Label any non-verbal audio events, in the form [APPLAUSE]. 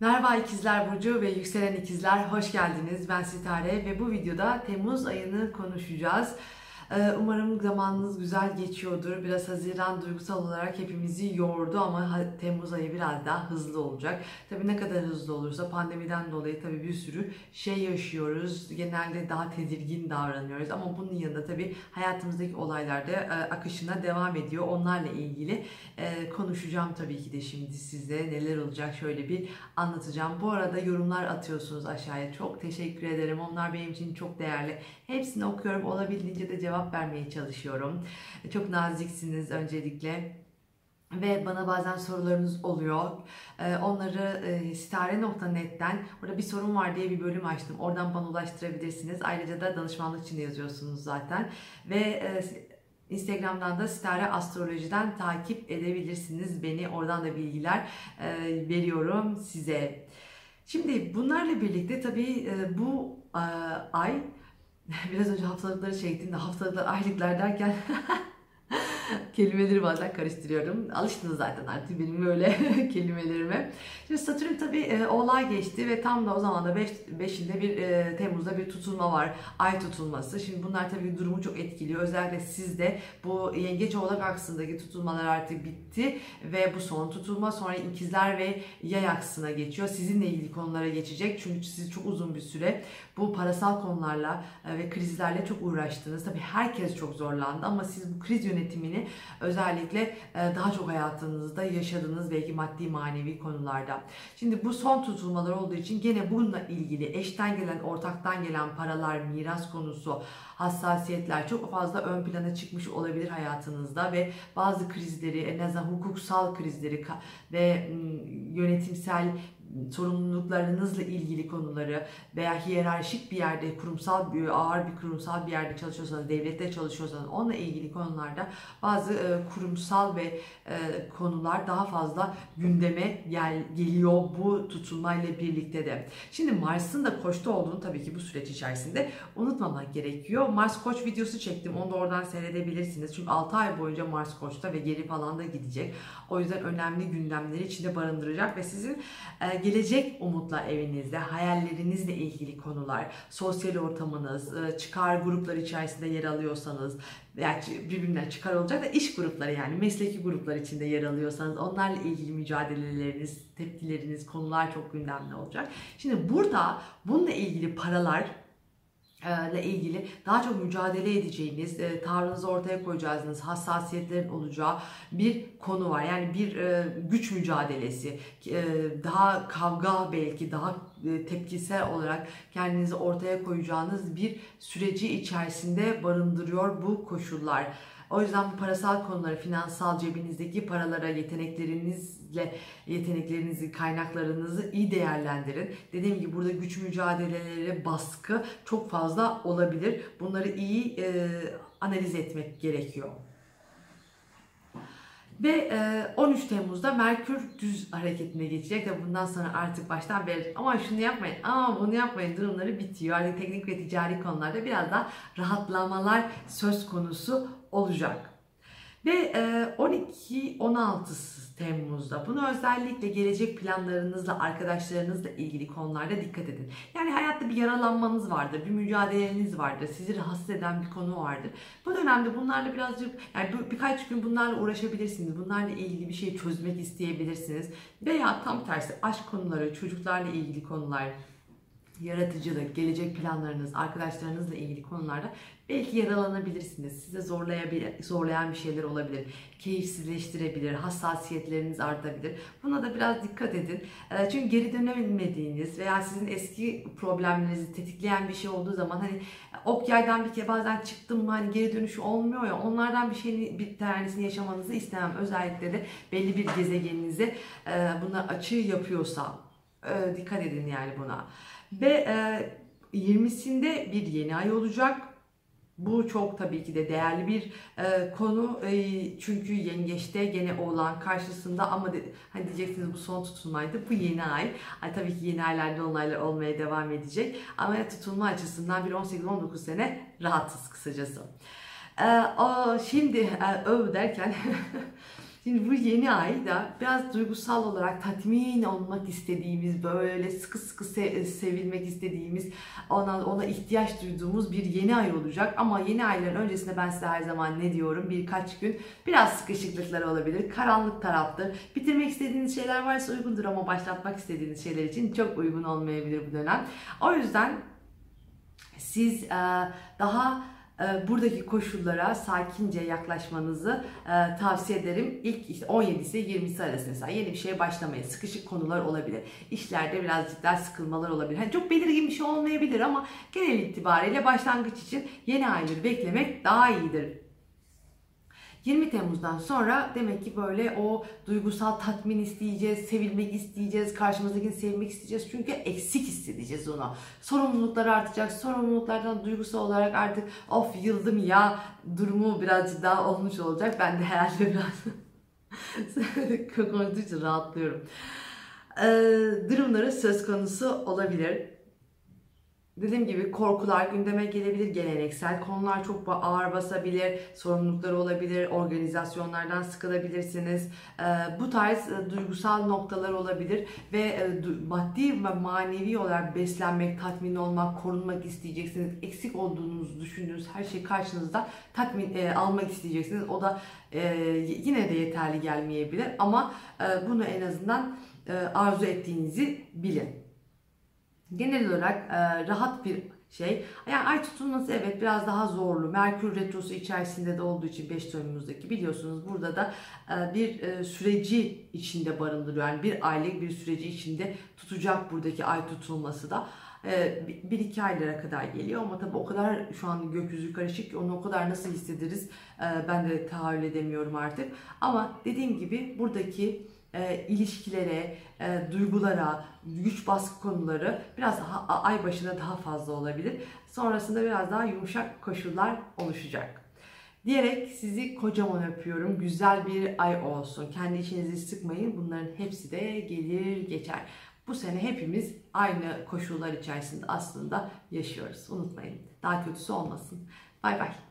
Merhaba İkizler Burcu ve Yükselen İkizler hoş geldiniz. Ben Sitare ve bu videoda Temmuz ayını konuşacağız. Ee, Umarım zamanınız güzel geçiyordur. Biraz Haziran duygusal olarak hepimizi yordu ama Temmuz ayı biraz daha hızlı olacak. Tabii ne kadar hızlı olursa pandemiden dolayı tabii bir sürü şey yaşıyoruz. Genelde daha tedirgin davranıyoruz ama bunun yanında tabii hayatımızdaki olaylar da e, akışına devam ediyor. Onlarla ilgili e, konuşacağım tabii ki de şimdi size neler olacak şöyle bir anlatacağım. Bu arada yorumlar atıyorsunuz aşağıya. Çok teşekkür ederim. Onlar benim için çok değerli. Hepsini okuyorum. Olabildiğince de cevap vermeye çalışıyorum. Çok naziksiniz öncelikle. Ve bana bazen sorularınız oluyor. Ee, Onları e, sitare.net'ten orada bir sorun var diye bir bölüm açtım. Oradan bana ulaştırabilirsiniz. Ayrıca da danışmanlık için yazıyorsunuz zaten. Ve e, Instagram'dan da Sitare Astroloji'den takip edebilirsiniz. Beni oradan da bilgiler e, veriyorum size. Şimdi bunlarla birlikte tabii bu ay [LAUGHS] biraz önce haftalıkları çektiğimde haftalıklar aylıklar derken [LAUGHS] kelimeleri bazen karıştırıyorum. Alıştınız zaten artık benim böyle [LAUGHS] kelimelerime. Şimdi Satürn tabii e, oğlağa geçti ve tam da o zaman da 5'inde bir e, Temmuz'da bir tutulma var. Ay tutulması. Şimdi bunlar tabii durumu çok etkiliyor. Özellikle sizde bu yengeç oğlak aksındaki tutulmalar artık bitti ve bu son tutulma sonra ikizler ve yay aksına geçiyor. Sizinle ilgili konulara geçecek. Çünkü siz çok uzun bir süre bu parasal konularla e, ve krizlerle çok uğraştınız. Tabii herkes çok zorlandı ama siz bu kriz yönetimini özellikle e, daha çok hayatınızda yaşadığınız belki maddi manevi konularda. Şimdi bu son tutulmalar olduğu için gene bununla ilgili eşten gelen, ortaktan gelen paralar, miras konusu, hassasiyetler çok fazla ön plana çıkmış olabilir hayatınızda ve bazı krizleri, en azından hukuksal krizleri ve yönetimsel sorumluluklarınızla ilgili konuları veya hiyerarşik bir yerde kurumsal bir ağır bir kurumsal bir yerde çalışıyorsanız, devlette çalışıyorsanız onunla ilgili konularda bazı e, kurumsal ve e, konular daha fazla gündeme gel, geliyor bu tutulmayla birlikte de. Şimdi Mars'ın da Koç'ta olduğunu tabii ki bu süreç içerisinde unutmamak gerekiyor. Mars Koç videosu çektim. Onu da oradan seyredebilirsiniz. Çünkü 6 ay boyunca Mars Koç'ta ve geri falan da gidecek. O yüzden önemli gündemleri içinde barındıracak ve sizin e, gelecek umutla evinizde, hayallerinizle ilgili konular, sosyal ortamınız, e, çıkar gruplar içerisinde yer alıyorsanız, veya birbirinden çıkar olacak da iş grupları yani mesleki gruplar içinde yer alıyorsanız onlarla ilgili mücadeleleriniz, tepkileriniz, konular çok gündemde olacak. Şimdi burada bununla ilgili paralar ile ilgili daha çok mücadele edeceğiniz, tavrınızı ortaya koyacağınız, hassasiyetlerin olacağı bir konu var. Yani bir güç mücadelesi, daha kavga belki, daha tepkisel olarak kendinizi ortaya koyacağınız bir süreci içerisinde barındırıyor bu koşullar. O yüzden bu parasal konuları, finansal cebinizdeki paralara, yeteneklerinizle, yeteneklerinizi, kaynaklarınızı iyi değerlendirin. Dediğim gibi burada güç mücadeleleri, baskı çok fazla olabilir. Bunları iyi e, analiz etmek gerekiyor. Ve e, 13 Temmuz'da Merkür düz hareketine geçecek ve bundan sonra artık baştan beri ama şunu yapmayın, ama bunu yapmayın durumları bitiyor. Artık teknik ve ticari konularda biraz daha rahatlamalar söz konusu olacak. Ve e, 12-16 Temmuz'da bunu özellikle gelecek planlarınızla, arkadaşlarınızla ilgili konularda dikkat edin. Yani hayatta bir yaralanmanız vardır, bir mücadeleniz vardır, sizi rahatsız eden bir konu vardır. Bu dönemde bunlarla birazcık, yani birkaç gün bunlarla uğraşabilirsiniz. Bunlarla ilgili bir şey çözmek isteyebilirsiniz. Veya tam tersi aşk konuları, çocuklarla ilgili konular, yaratıcılık, gelecek planlarınız, arkadaşlarınızla ilgili konularda belki yaralanabilirsiniz. Size zorlayabilir, zorlayan bir şeyler olabilir. Keyifsizleştirebilir, hassasiyetleriniz artabilir. Buna da biraz dikkat edin. Ee, Çünkü geri dönemediğiniz veya sizin eski problemlerinizi tetikleyen bir şey olduğu zaman hani ok yaydan bir kere bazen çıktım mı hani geri dönüşü olmuyor ya onlardan bir şeyin bir tanesini yaşamanızı istemem. Özellikle de belli bir gezegeninize buna açı yapıyorsa e, dikkat edin yani buna. Ve e, 20'sinde bir yeni ay olacak. Bu çok tabii ki de değerli bir e, konu E, çünkü yengeçte gene oğlan karşısında ama de, hani diyeceksiniz bu son tutulmaydı bu yeni ay. ay tabii ki yeni aylarda olaylar olmaya devam edecek ama tutulma açısından bir 18-19 sene rahatız kısacası. E, o, şimdi e, öv derken [LAUGHS] Şimdi bu yeni ay da biraz duygusal olarak tatmin olmak istediğimiz, böyle sıkı sıkı se- sevilmek istediğimiz, ona, ona ihtiyaç duyduğumuz bir yeni ay olacak. Ama yeni ayların öncesinde ben size her zaman ne diyorum? Birkaç gün biraz sıkışıklıklar olabilir, karanlık taraftır. Bitirmek istediğiniz şeyler varsa uygundur ama başlatmak istediğiniz şeyler için çok uygun olmayabilir bu dönem. O yüzden siz e, daha e, buradaki koşullara sakince yaklaşmanızı e, tavsiye ederim. İlk işte 17 ise 20'si arasında mesela yeni bir şeye başlamayın. Sıkışık konular olabilir. İşlerde birazcık daha sıkılmalar olabilir. Hani çok belirgin bir şey olmayabilir ama genel itibariyle başlangıç için yeni ayları beklemek daha iyidir. 20 Temmuz'dan sonra demek ki böyle o duygusal tatmin isteyeceğiz, sevilmek isteyeceğiz, karşımızdakini sevmek isteyeceğiz. Çünkü eksik hissedeceğiz ona. Sorumluluklar artacak. Sorumluluklardan duygusal olarak artık of yıldım ya durumu birazcık daha olmuş olacak. Ben de herhalde biraz [LAUGHS] konuştuğu için rahatlıyorum. Ee, durumları söz konusu olabilir. Dediğim gibi korkular gündeme gelebilir, geleneksel konular çok ağır basabilir, sorumluluklar olabilir, organizasyonlardan sıkılabilirsiniz. Ee, bu tarz e, duygusal noktalar olabilir ve e, maddi ve manevi olarak beslenmek, tatmin olmak, korunmak isteyeceksiniz. Eksik olduğunuzu düşündüğünüz her şey karşınızda tatmin e, almak isteyeceksiniz. O da yine de yeterli gelmeyebilir ama bunu en azından arzu ettiğinizi bilin. Genel olarak e, rahat bir şey. Yani ay tutulması evet biraz daha zorlu. Merkür retrosu içerisinde de olduğu için 5 Temmuz'daki biliyorsunuz burada da e, bir e, süreci içinde barındırıyor. Yani bir aylık bir süreci içinde tutacak buradaki ay tutulması da. E, bir iki aylara kadar geliyor ama tabii o kadar şu an gökyüzü karışık ki onu o kadar nasıl hissederiz e, ben de tahayyül edemiyorum artık. Ama dediğim gibi buradaki e, ilişkilere, e, duygulara, güç baskı konuları biraz daha ay başında daha fazla olabilir. Sonrasında biraz daha yumuşak koşullar oluşacak. Diyerek sizi kocaman öpüyorum. Güzel bir ay olsun. Kendi içinizi sıkmayın. Bunların hepsi de gelir geçer. Bu sene hepimiz aynı koşullar içerisinde aslında yaşıyoruz. Unutmayın. Daha kötüsü olmasın. Bay bay.